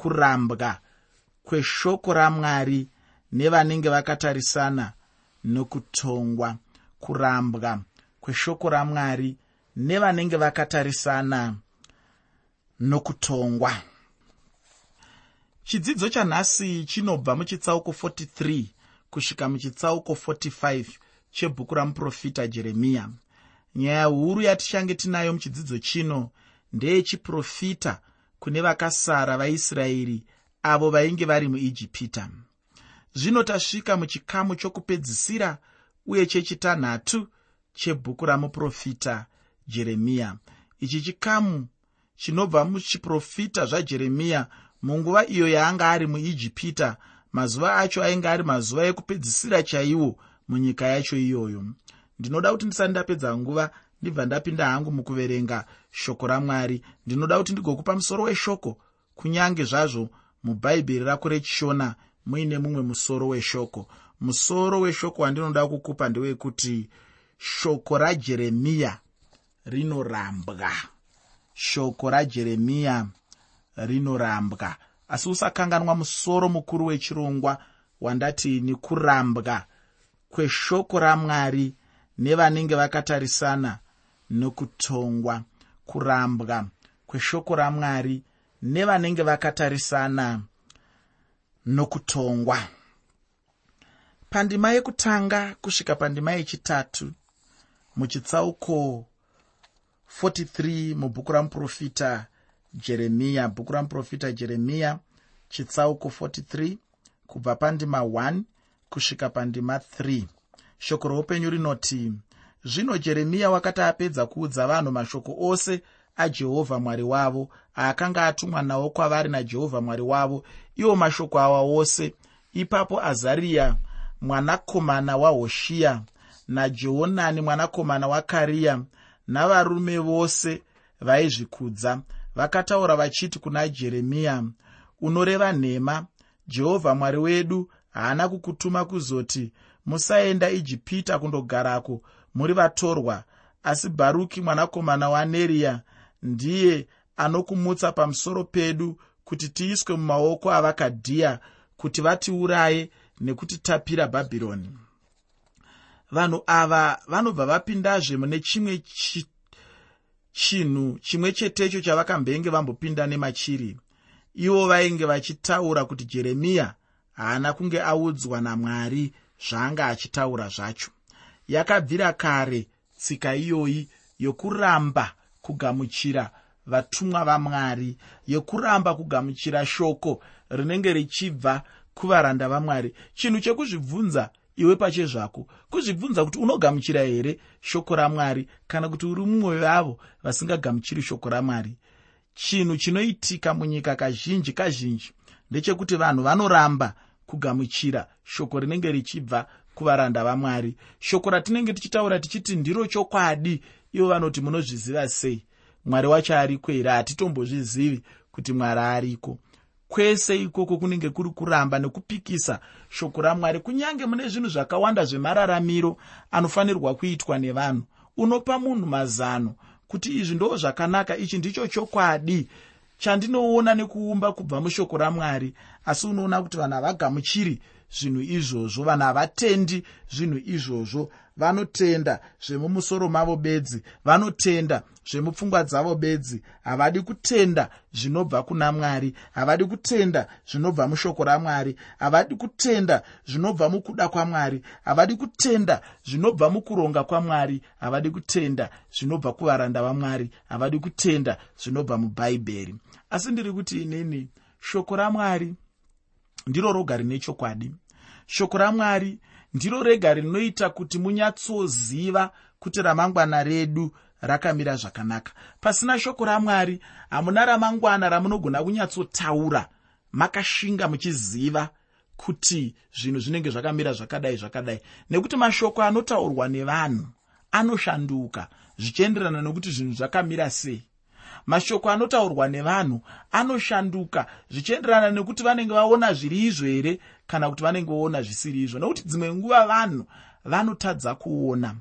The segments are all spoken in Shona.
kurambwa kweshoko ramwari nevanenge vakatarisana nokutongwa. Kurambwa kweshoko ramwari nevanenge vakatarisana nokutongwa. Chidzidzo chanhasi chinobva muchitsauko 43 kusvika muchitsauko 45 chebhuku ramuprofita jeremiya nyaya huru yatichange tinayo muchidzidzo chino ndeyechiprofita kune vakasara vaisraeri avo vainge vari muijipita. Zvino tasvika muchikamu chokupedzisira uye chechitanhatu chebhuku ramuprofita jeremiya. Ichi chikamu chinobva muchiprofita zvajeremiya munguva iyo yaanga ari muijipita mazuva acho ainge ari mazuva ekupedzisira chaiwo munyika yacho iyoyo. Ndinoda kuti ndisati ndapedza nguva ndibva ndapinda hangu mukuverenga shoko ramwari. Ndinoda kuti ndigokupa musoro weshoko kunyange zvazvo mubhaibheri rako rechishona muine mumwe musoro weshoko. Musoro weshoko wandinoda kukupa ndewekuti shoko rajeremiya rinorambwa. Shoko rajeremiya rinorambwa. Asi usakanganwa musoro mukuru wechirongwa wandati ni kurambwa kweshoko ramwari nevanenge vakatarisana nokutongwa kurambwa kweshoko ramwari nevanenge vakatarisana nokutongwa. Pandima yekutanga kusvika pandima yechitatu muchitsauko 43 mubhuku ramuprofita jeremiya bhuku ramuprofita jeremiya chitsauko 43 kubva pandima 1 kusvika pandima 3 shoko roupenyu rinoti zvino jeremiya wakati apedza kuudza vanhu mashoko ose ajehovha mwari wavo aakanga atumwa nawo kwavari najehovha mwari wavo iwo mashoko awa ose ipapo azariya mwanakomana wahoshiya najeonani mwanakomana wakariya navarume vose vaizvikudza vakataura vachiti kuna jeremiya unoreva nhema jehovha mwari wedu haana kukutuma kuzoti musaenda ijipita kundogarako muri vatorwa. Asi bharuki mwanakomana waneriya ndiye anokumutsa pamusoro pedu kuti tiiswe mumaoko avakadhiya kuti vatiuraye nekutitapira bhabhironi. Vanhu ava vanobva vapindazve mune chimwe chi, chinhu chimwe chetecho chavakambenge vambopinda nemachiri. Ivo vainge vachitaura kuti jeremiya haana kunge audzwa namwari zvaanga achitaura zvacho yakabvira kare tsika iyoyi yokuramba kugamuchira vatumwa vamwari yokuramba kugamuchira shoko rinenge richibva kuvaranda vamwari. Chinhu chekuzvibvunza iwe pachezvako kuzvibvunza kuti unogamuchira here shoko ramwari kana kuti uri mumwe vavo vasingagamuchiri shoko ramwari? Chinhu chinoitika munyika kazhinji kazhinji ndechekuti vanhu vanoramba kugamuchira shoko rinenge richibva kuvaranda vamwari. Shoko ratinenge tichitaura tichiti ndiro chokwadi ivo vanoti munozviziva sei? Mwari wacho ariko here hatitombozvizivi kuti mwari ariko. Kwese ikoko kunenge kuri kuramba nekupikisa shoko ramwari. Kunyange mune zvinhu zvakawanda zvemararamiro anofanirwa kuitwa nevanhu unopa munhu mazano kuti izvi ndo zvakanaka ichi ndicho chokwadi chandinoona nekuumba kubva mushoko ramwari. Asi unoona kuti vanhu havagamuchiri zvinhu izvozvo vanhu havatendi zvinhu izvozvo. Vanotenda zvemumusoro mavo bedzi vanotenda zvemupfungwa dzavo bedzi. Havadi kutenda zvinobva kuna mwari havadi kutenda zvinobva mushoko ramwari havadi kutenda zvinobva mukuda kwamwari havadi kutenda zvinobva mukuronga kwamwari havadi kutenda zvinobva kuvaranda vamwari havadi kutenda zvinobva mubhaibheri. Asi ndiri kuti inini shoko ramwari ndiro roga rine chokwadi shoko ramwari ndiro rega rinoita kuti munyatsoziva kuti ramangwana redu rakamira zvakanaka. Pasina shoko ramwari hamuna ramangwana ramunogona kunyatsotaura. Makashinga muchiziva kuti zvinhu zvinenge zvakamira zvakadai zvakadai. Nekuti mashoko anotaurwa nevanhu anoshanduka zvichienderana nekuti zvinhu zvakamira sei. Mashoko anotaurwa nevanhu anoshanduka zvichienderana nekuti vanenge vaona zviri izvo here kana kuti vanenge vaona zvisiri izvo. Nokuti dzimwe nguva vanhu vanotadza kuona.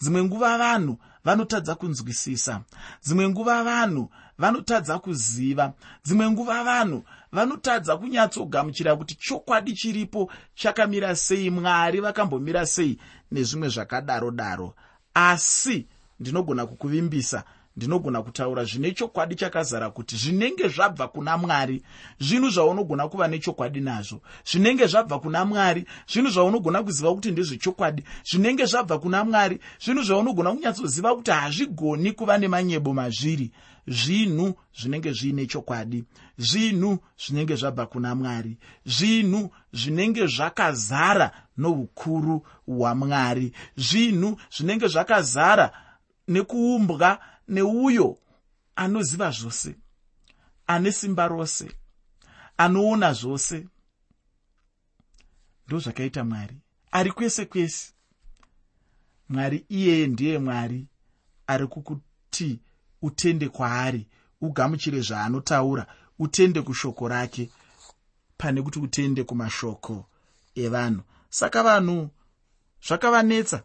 Dzimwe nguva vanhu vanotadza kunzwisisa. Dzimwe nguva vanhu vanotadza kuziva. Dzimwe nguva vanhu vanotadza kunyatsogamuchira kuti chokwadi chiripo chakamira sei mwari vakambomira sei nezvimwe zvakadaro daro asi ndinogona kukuvimbisa ndinogona kutaura zvine chokwadi chakazara kuti zvinenge zvabva kuna mwari zvinhu zvaunogona kuva nechokwadi nazvo. Zvinenge zvabva kuna mwari zvinhu zvaunogona kuziva kuti ndezvechokwadi zvinenge zvabva kuna mwari zvinhu zvaunogona kunyatsoziva kuti hazvigoni kuva nemanyebo mazviri. Zvinhu zvinenge zviine chokwadi. Zvinhu zvinenge zvabva kuna mwari. Zvinhu zvinenge zvakazara noukuru hwamwari zvinhu zvinenge zvakazara nekuumbwa neuyo anoziva zvose ane simba rose anoona zvose. Ndo zvakaita mwari. Ari kwese kwese. Mwari iyeye ndiye mwari. Ari kukuti utende kwaari ugamuchire zvaanotaura utende kushoko rake pane kuti utende kumashoko evanhu. Saka vanhu zvakavanetsa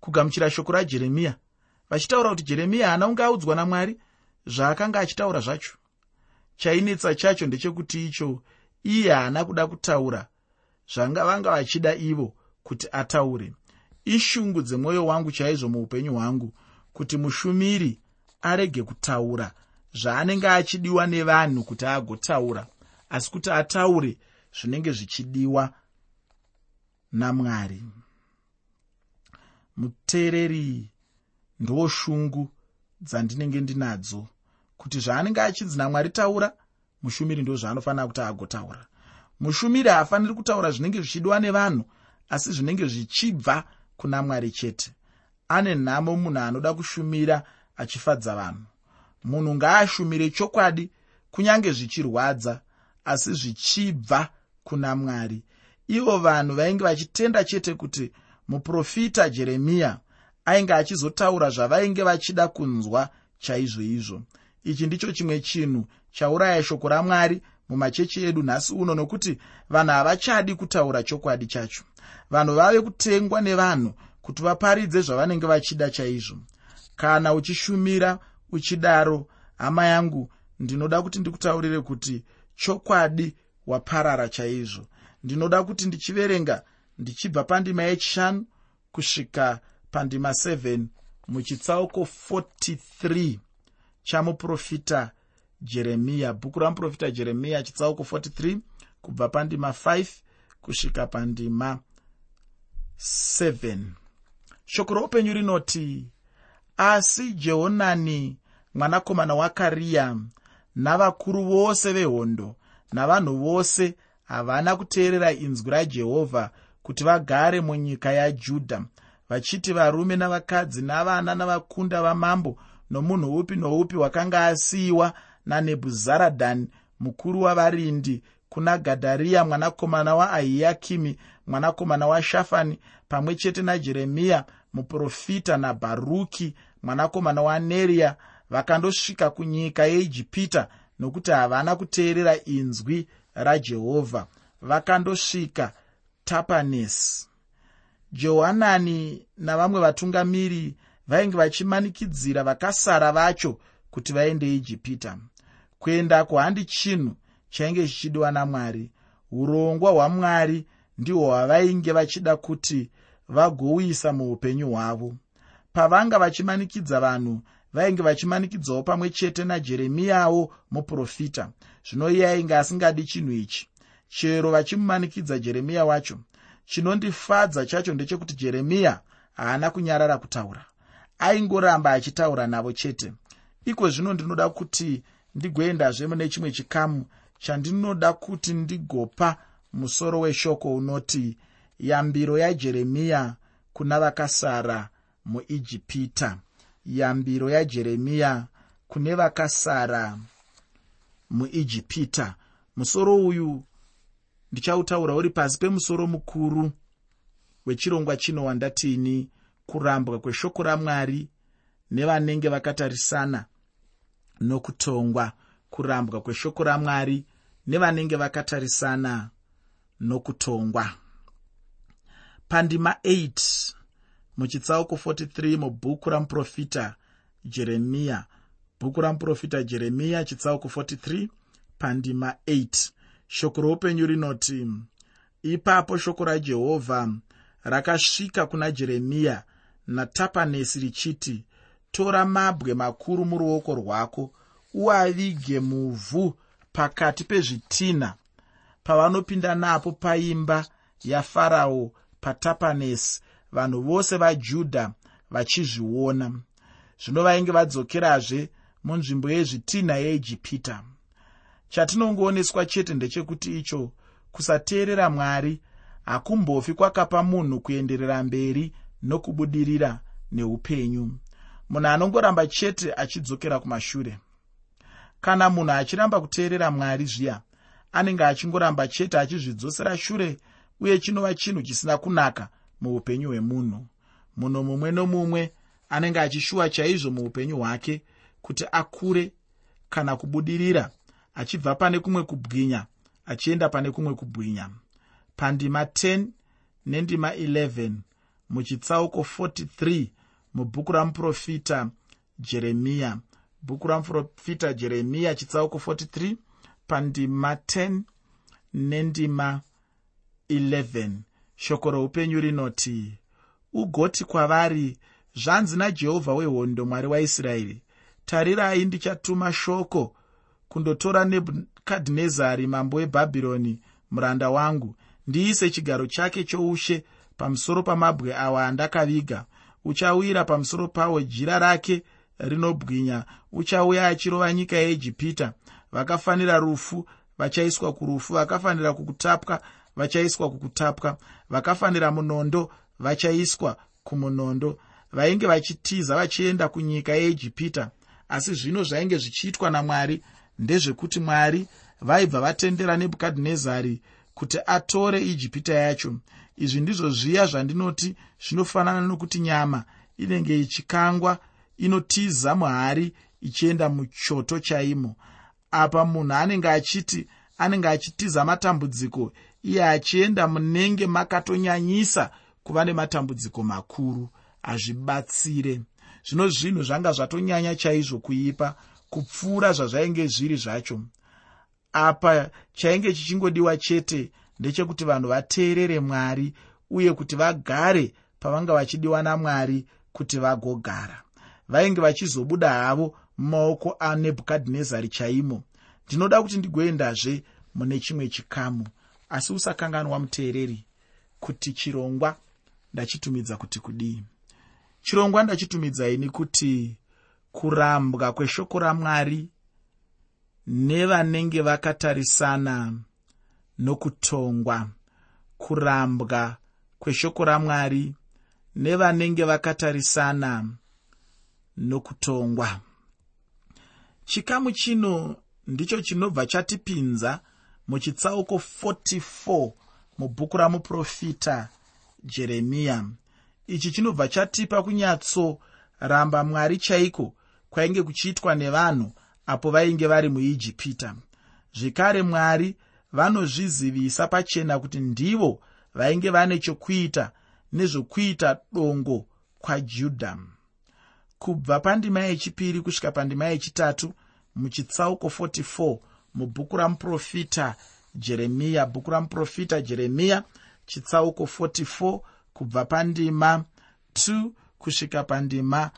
kugamuchira shoko rajeremiya vachitaura kuti jeremiya haana kunge audzwa namwari zvaakanga achitaura zvacho. Chainetsa chacho ndechekuti icho iye haana kuda kutaura. Zvanga vanga vachida ivo kuti ataure. Ishungu dzemwoyo wangu chaizvo muupenyu hwangu kuti mushumiri arege kutaura zvaanenge achidiwa nevanhu kuti agotaura asi kuti ataure zvinenge zvichidiwa namwari. Muteereri ndo shungu dzandinenge ndinadzo kuti zvaanenge achinzi namwari taura mushumiri ndo zvaanofanira kuti agotaura. Mushumiri haafaniri kutaura zvinenge zvichidiwa nevanhu asi zvinenge zvichibva kuna mwari chete. Ane nhamo munhu anoda kushumira achifadza vanhu. Munhu ngaashumire chokwadi kunyange zvichirwadza asi zvichibva kuna mwari. Ivo vanhu vainge vachitenda chete kuti muprofita jeremiya ainge achizotaura zvavainge vachida kunzwa chaizvo izvo. Ichi ndicho chimwe chinhu chauraya shoko ramwari mumachechi edu nhasi uno nokuti vanhu havachadi kutaura chokwadi chacho. Vanhu vave kutengwa nevanhu kuti vaparidze zvavanenge vachida chaizvo. Kana uchishumira uchidaro hama yangu ndinoda kuti ndikutaurire kuti chokwadi waparara chaizvo. Ndinoda kuti ndichiverenga ndichibva pandima yechishanu kusvika pandima 7 muchitsauko 43 chamuprofita jeremiya bhuku ramuprofita jeremiya chitsauko 43 kubva pandima 5 kusvika pandima 7 shoko roupenyu rinoti asi jehonani mwanakomana wakariya navakuru vose vehondo navanhu vose havana kuteerera inzwi rajehovha kuti vagare munyika yajudha vachiti varume navakadzi navana navakunda vamambo nomunhu upi noupi wakanga asiyiwa nanebhuzaradhani mukuru wavarindi kuna gadhariya mwanakomana waahiyakimi mwanakomana washafani pamwe chete najeremiya muprofita nabharuki mwanakomana waneriya vakandosvika kunyika yeijipita nokuti havana kuteerera inzwi rajehovha vakandosvika tapanesi jehohanani navamwe vatungamiri vainge vachimanikidzira vakasara vacho kuti vaende ijipita. Kuendako handi chinhu chainge chichidiwa namwari urongwa hwamwari ndihwo hwavainge vachida kuti vagouyisa muupenyu hwavo. Pavanga vachimanikidza vanhu vainge vachimanikidzawo pamwe chete najeremiyawo muprofita zvino iye ainge asingadi chinhu ichi. Chero vachimumanikidza jeremiya wacho chinondifadza chacho ndechekuti jeremiya haana kunyarara kutaura. Aingoramba achitaura navo chete. Iko zvino ndinoda kuti ndigoendazve mune chimwe chikamu chandinoda kuti ndigopa musoro weshoko unoti yambiro yajeremiya kuna vakasara muijipita. Yambiro yajeremiya kune vakasara muijipita. Musoro uyu ndichautaura uri pasi pemusoro mukuru wechirongwa chino wandatini kurambwa kweshoko ramwari nevanenge vakatarisana nokutongwa kurambwa kweshoko ramwari nevanenge vakatarisana nokutongwa. Pandima 8 muchitsauko 43 mubhuku ramuprofita jeremiya bhuku ramuprofita jeremiya chitsauko 43 pandima 8 shoko roupenyu rinoti ipapo shoko rajehovha rakasvika kuna jeremiya natapanesi richiti tora mabwe makuru muruoko rwako uavige muvhu pakati pezvitinha pavanopinda napo paimba yafarao patapanesi vanhu vose vajudha vachizviona. Zvino vainge vadzokerazve munzvimbo yezvitinha yeijipita chatinongooneswa chete ndechekuti icho kusateerera mwari hakumbofi kwakapa munhu kuenderera mberi nokubudirira neupenyu. Munhu anongoramba chete achidzokera kumashure. Kana munhu achiramba kuteerera mwari zviya anenge achingoramba chete achizvidzosera shure uye chinova chinhu chisina kunaka muupenyu hwemunhu. Munhu mumwe nomumwe anenge achishuwa chaizvo muupenyu hwake kuti akure kana kubudirira achibva pane kumwe kubwinya achienda pane kumwe kubwinya. Pandima 10 nendima 11 muchitsauko 43 mubhuku ramuprofita jeremiya. Bhuku ramuprofita jeremiya chitsauko 43 pandima 10 nendima 11 shoko roupenyu rinoti ugoti kwavari zvanzi najehovha wehondo mwari waisraeri tarirai ndichatuma shoko kundotora nebhukadhinezari mambo webhabhironi muranda wangu. Ndiise chigaro chake choushe pamusoro pamabwe awa andakaviga. Uchawira pamusoro pawo jira rake rinobwinya. Uchauya achirova nyika yeijipita vakafanira rufu vachaiswa kurufu. Vakafanira kukutapwa vachaiswa kukutapwa. Vakafanira munondo vachaiswa kumunondo. Vainge vachitiza vachienda kunyika yeijipita asi zvino zvainge zvichiitwa namwari ndezvekuti mwari vaibva vatendera nebhukadhinezari kuti atore ijipita yacho. Izvi ndizvo zviya zvandinoti zvinofanana nokuti nyama inenge ichikangwa inotiza muhari ichienda muchoto chaimo. Apa munhu anenge achiti anenge achitiza matambudziko iye achienda munenge makatonyanyisa kuva nematambudziko makuru. Hazvibatsire zvino zvinhu zvanga zvatonyanya chaizvo kuipa kupfuura zvazvainge zviri zvacho. Apa chainge chichingodiwa chete ndechekuti vanhu vateerere mwari uye kuti vagare pavanga vachidiwa namwari kuti vagogara. Vainge vachizobuda havo mumaoko anebhukadhinezari chaimo. Ndinoda kuti ndigoendazve mune chimwe chikamu. Asi usakanganwa muteereri kuti chirongwa ndachitumidza kuti kudii? Chirongwa ndachitumidzaini kuti kurambwa kweshoko ramwari nevanenge vakatarisana nokutongwa. Kurambwa kweshoko ramwari nevanenge vakatarisana nokutongwa. Chikamu chino ndicho chinobva chatipinza muchitsauko 44 mubhuku ramuprofita jeremiya ichi chinobva chatipa kunyatsoramba mwari chaiko kwainge kuchiitwa nevanhu apo vainge vari muijipita. Zvekare mwari vanozvizivisa pachena kuti ndivo vainge vane chokuita nezvokuita dongo kwajudha. Kubva pandima yechipiri kusvika pandima yechitatu muchitsauko 44 mubhuku ramuprofita jeremiya bhuku ramuprofita jeremiya chitsauko 44 kubva pandima 2 kusvika pandima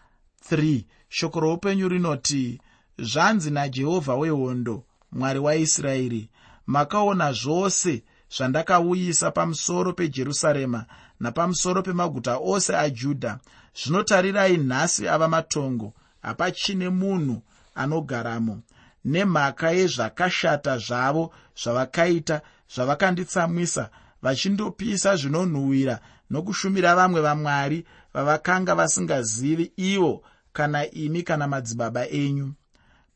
3 shoko roupenyu rinoti zvanzi najehovha wehondo mwari waisraeri makaona zvose zvandakauyisa pamusoro pejerusarema napamusoro pemaguta ose ajudha. Zvinotarirai nhasi ava matongo hapachine munhu anogaramo nemhaka yezvakashata zvavo zvavakaita zvavakanditsamwisa vachindopisa zvinonhuhwira nokushumira vamwe vamwari vavakanga vasingazivi ivo kana imi kana madzibaba enyu.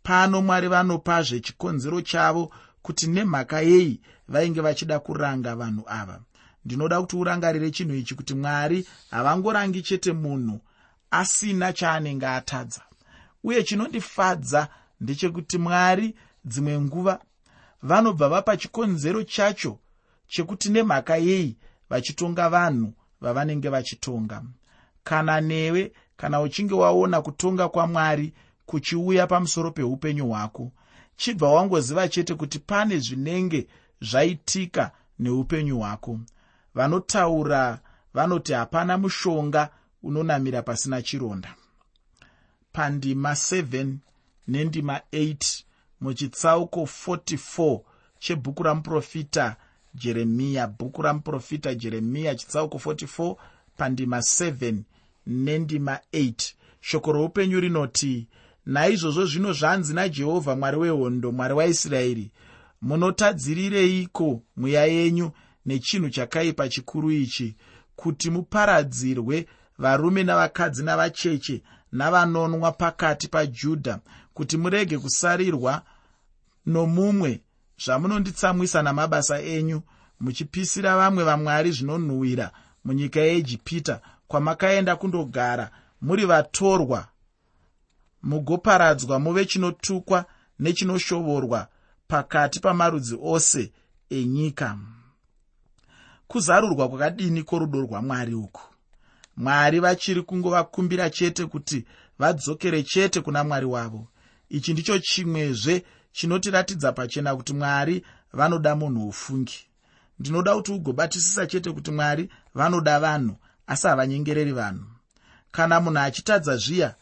Pano mwari vanopazve chikonzero chavo kuti nemhaka yei vainge vachida kuranga vanhu ava. Ndinoda kuti urangarire chinhu ichi kuti mwari havangorangi chete munhu asina chaanenge atadza. Uye chinondifadza ndechekuti mwari dzimwe nguva vanobva vapa chikonzero chacho chekuti nemhaka yei vachitonga vanhu vavanenge vachitonga kana newe kana uchinge waona kutonga kwamwari kuchiuya pamusoro peupenyu hwako. Chibva wangoziva chete kuti pane zvinenge zvaitika neupenyu hwako. Vanotaura vanoti hapana mushonga unonamira pasina chironda. Pandima 7 nendima 8 muchitsauko 44 chebhuku ramuprofita jeremiya bhuku ramuprofita jeremiya chitsauko 44 pandima 7 nendima 8 shoko roupenyu rinoti naizvozvo zvino zvanzi najehovha mwari wehondo mwari waisraeri munotadzirireiko mweya yenyu nechinhu chakaipa chikuru ichi kuti muparadzirwe varume navakadzi navacheche navanonwa pakati pajudha kuti murege kusarirwa nomumwe zvamunonditsamwisa namabasa enyu muchipisira vamwe vamwari zvinonhuhwira munyika yeijipita kwamakaenda kundogara muri vatorwa. Mugoparadzwa muve chinotukwa nechinoshovorwa pakati pamarudzi ose enyika. Kuzarurwa kwakadini kworudo rwamwari uku? Mwari vachiri kungovakumbira chete kuti vadzokere chete kuna mwari wavo. Ichi ndicho chimwezve chinotiratidza pachena kuti mwari vanoda munhu ufungi. Ndinoda kuti ugobatisisa chete kuti mwari vanoda vanhu asi havanyengereri vanhu. Kana munhu achitadza zviya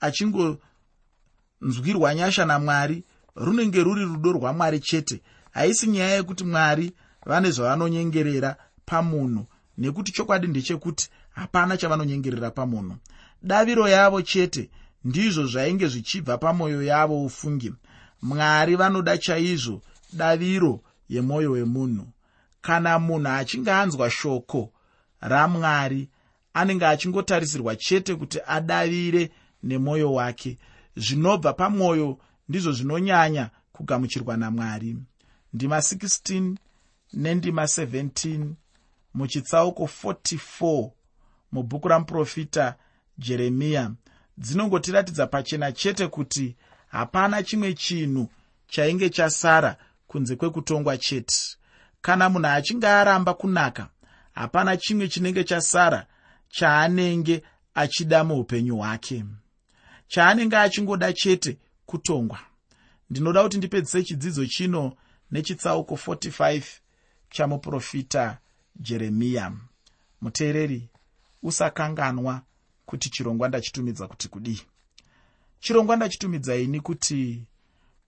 achingonzwirwa nyasha namwari runenge ruri rudo rwamwari chete haisi nyaya yekuti mwari vane zvavanonyengerera pamunhu nekuti chokwadi ndechekuti hapana chavanonyengerera pamunhu. Daviro yavo chete ndizvo zvainge zvichibva pamwoyo yavo ufungi. Mwari vanoda chaizvo daviro yemwoyo wemunhu. Kana munhu achinge anzwa shoko ramwari anenge achingotarisirwa chete kuti adavire nemwoyo wake. Zvinobva pamwoyo ndizvo zvinonyanya kugamuchirwa namwari ndima 16 nendima 17 muchitsauko 44 mubhuku ramuprofita jeremiya dzinongotiratidza pachena chete kuti hapana chimwe chinhu chainge chasara kunze kwekutongwa chete. Kana munhu achinge aramba kunaka hapana chimwe chinenge chasara chaanenge achida muupenyu hwake. Chaanenge achingoda chete kutongwa. Ndinoda kuti ndipedzise chidzidzo chino nechitsauko 45 chamuprofita jeremiya. Muteereri usakanganwa kuti chirongwa ndachitumidza kuti kudii. Chirongwa ndachitumidza ini kuti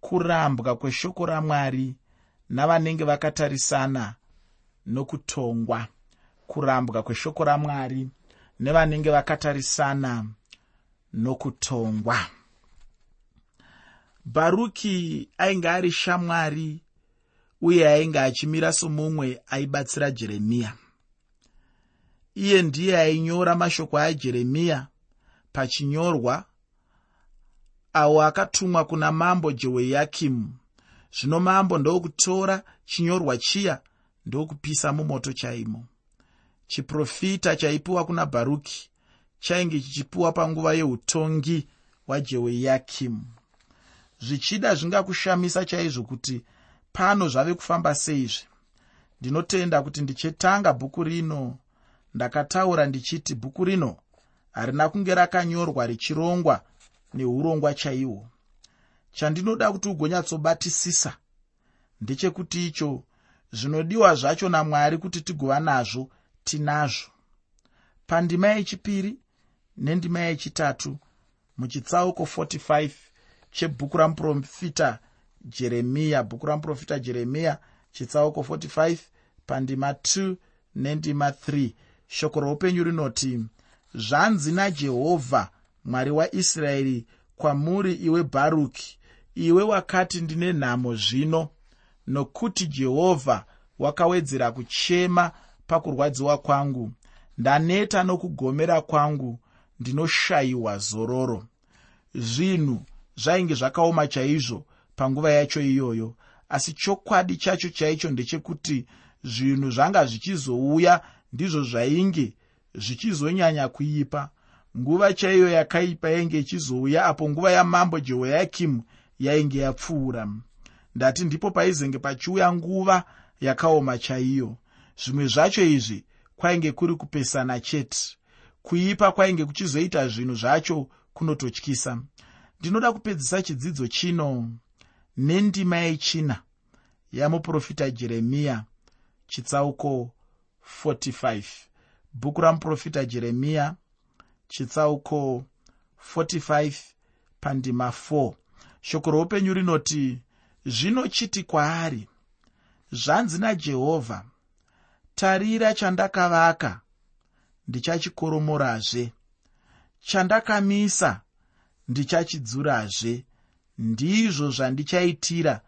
kurambwa kweshoko ramwari navanenge vakatarisana nokutongwa kurambwa kweshoko ramwari nevanenge vakatarisana nokutongwa. Bharuki ainge ari shamwari uye ainge achimira somumwe aibatsira jeremiya. Iye ndiye ainyora mashoko ajeremiya pachinyorwa awo akatumwa kuna mambo jehoyakimu. Zvino mambo ndokutora chinyorwa chiya ndokupisa mumoto chaimo chiprofita chaipiwa kuna bharuki chainge chichipiwa panguva yeutongi hwajehoyakimu zvichida zvingakushamisa chaizvo kuti pano zvave kufamba seizvi. Ndinotenda kuti ndichetanga bhuku rino ndakataura ndichiti bhuku rino harina kunge rakanyorwa richirongwa neurongwa chaihwo chandinoda kuti ugonyatsobatisisa ndechekuti icho zvinodiwa zvacho namwari kuti tigova nazvo tinazvo. Pandima yechipiri nendima yechitatu muchitsauko 45 chebhuku ramuprofita jeremiya bhuku ramuprofita jeremiya chitsauko 45 pandima 2 nendima 3 shoko roupenyu rinoti zvanzi najehovha mwari waisraeri kwamuri iwe bharuki iwe wakati ndine nhamo zvino nokuti jehovha wakawedzera kuchema pakurwadziwa kwangu. Ndaneta nokugomera kwangu ndinoshayiwa zororo. Zvinhu zvainge zvakaoma chaizvo panguva yacho iyoyo asi chokwadi chacho chaicho ndechekuti zvinhu zvanga zvichizouya ndizvo zvainge zvichizonyanya kuipa. Nguva chaiyo yakaipa yainge ichizouya apo nguva yamambo jehoyakimu yainge yapfuura. Ndati ndipo paizenge pachiuya nguva yakaoma chaiyo zvimwe zvacho izvi kwainge kuri kupesana chete. Kuipa kwainge kuchizoita zvinhu zvacho kunototyisa. Ndinoda kupedzisa chidzidzo chino. Nendima yechina yamuprofita jeremiya chitsauko 45 bhuku ramuprofita jeremiya chitsauko 45 pandima 4 shoko roupenyu rinoti zvino chiti kwaari? Zvanzi najehovha tarira chandakavaka. Ndichachikoromorazve. Chandakamisa ndichachidzurazve. Ndizvo zvandichaitira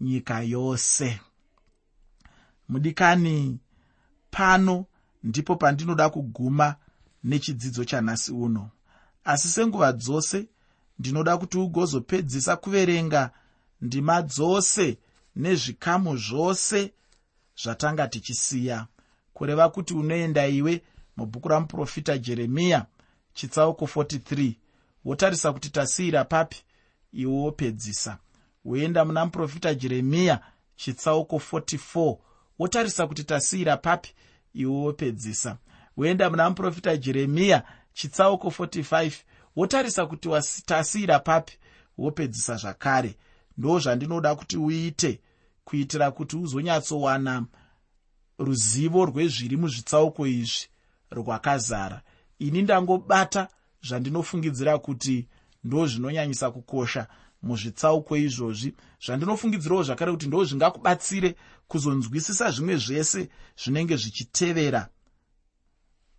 nyika yose. Mudikani pano ndipo pandinoda kuguma nechidzidzo chanhasi uno. Asi senguva dzose ndinoda kuti ugozopedzisa kuverenga ndima dzose nezvikamu zvose zvatanga tichisiya. Kureva kuti unoenda iwe mubhuku ramuprofita jeremiya chitsauko 43 wotarisa kuti tasiyira papi iwe wopedzisa. Woenda muna muprofita jeremiya chitsauko 44 wotarisa kuti tasiyira papi iwe wopedzisa. Woenda muna muprofita jeremiya chitsauko 45 wotarisa kuti tasiyira papi wopedzisa zvakare. Ndo zvandinoda kuti uite kuitira kuti uzonyatsowana ruzivo rwezviri muzvitsauko izvi rwakazara. Ini ndangobata zvandinofungidzira kuti ndo zvinonyanyisa kukosha muzvitsauko izvozvi. Zvandinofungidzirawo zvakare kuti ndo zvingakubatsire kuzonzwisisa zvimwe zvese zvinenge zvichitevera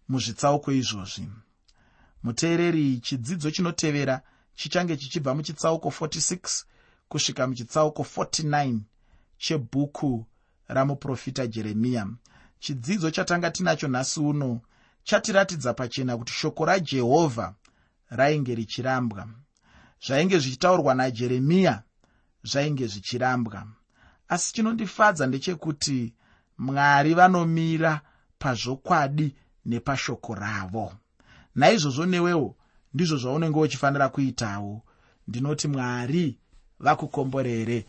muzvitsauko izvozvi. Muteereri chidzidzo chinotevera chichange chichibva muchitsauko 46 kusvika muchitsauko 49 chebhuku ramuprofita jeremiya. Chidzidzo chatanga tinacho nhasi uno chatiratidza pachena kuti shoko rajehovha rainge richirambwa. Zvainge zvichitaurwa najeremiya zvainge zvichirambwa. Asi chinondifadza ndechekuti mwari vanomira pazvokwadi nepashoko ravo. Naizvozvo newewo ndizvo zvaunenge uchifanira kuitawo. Ndinoti mwari vakukomborere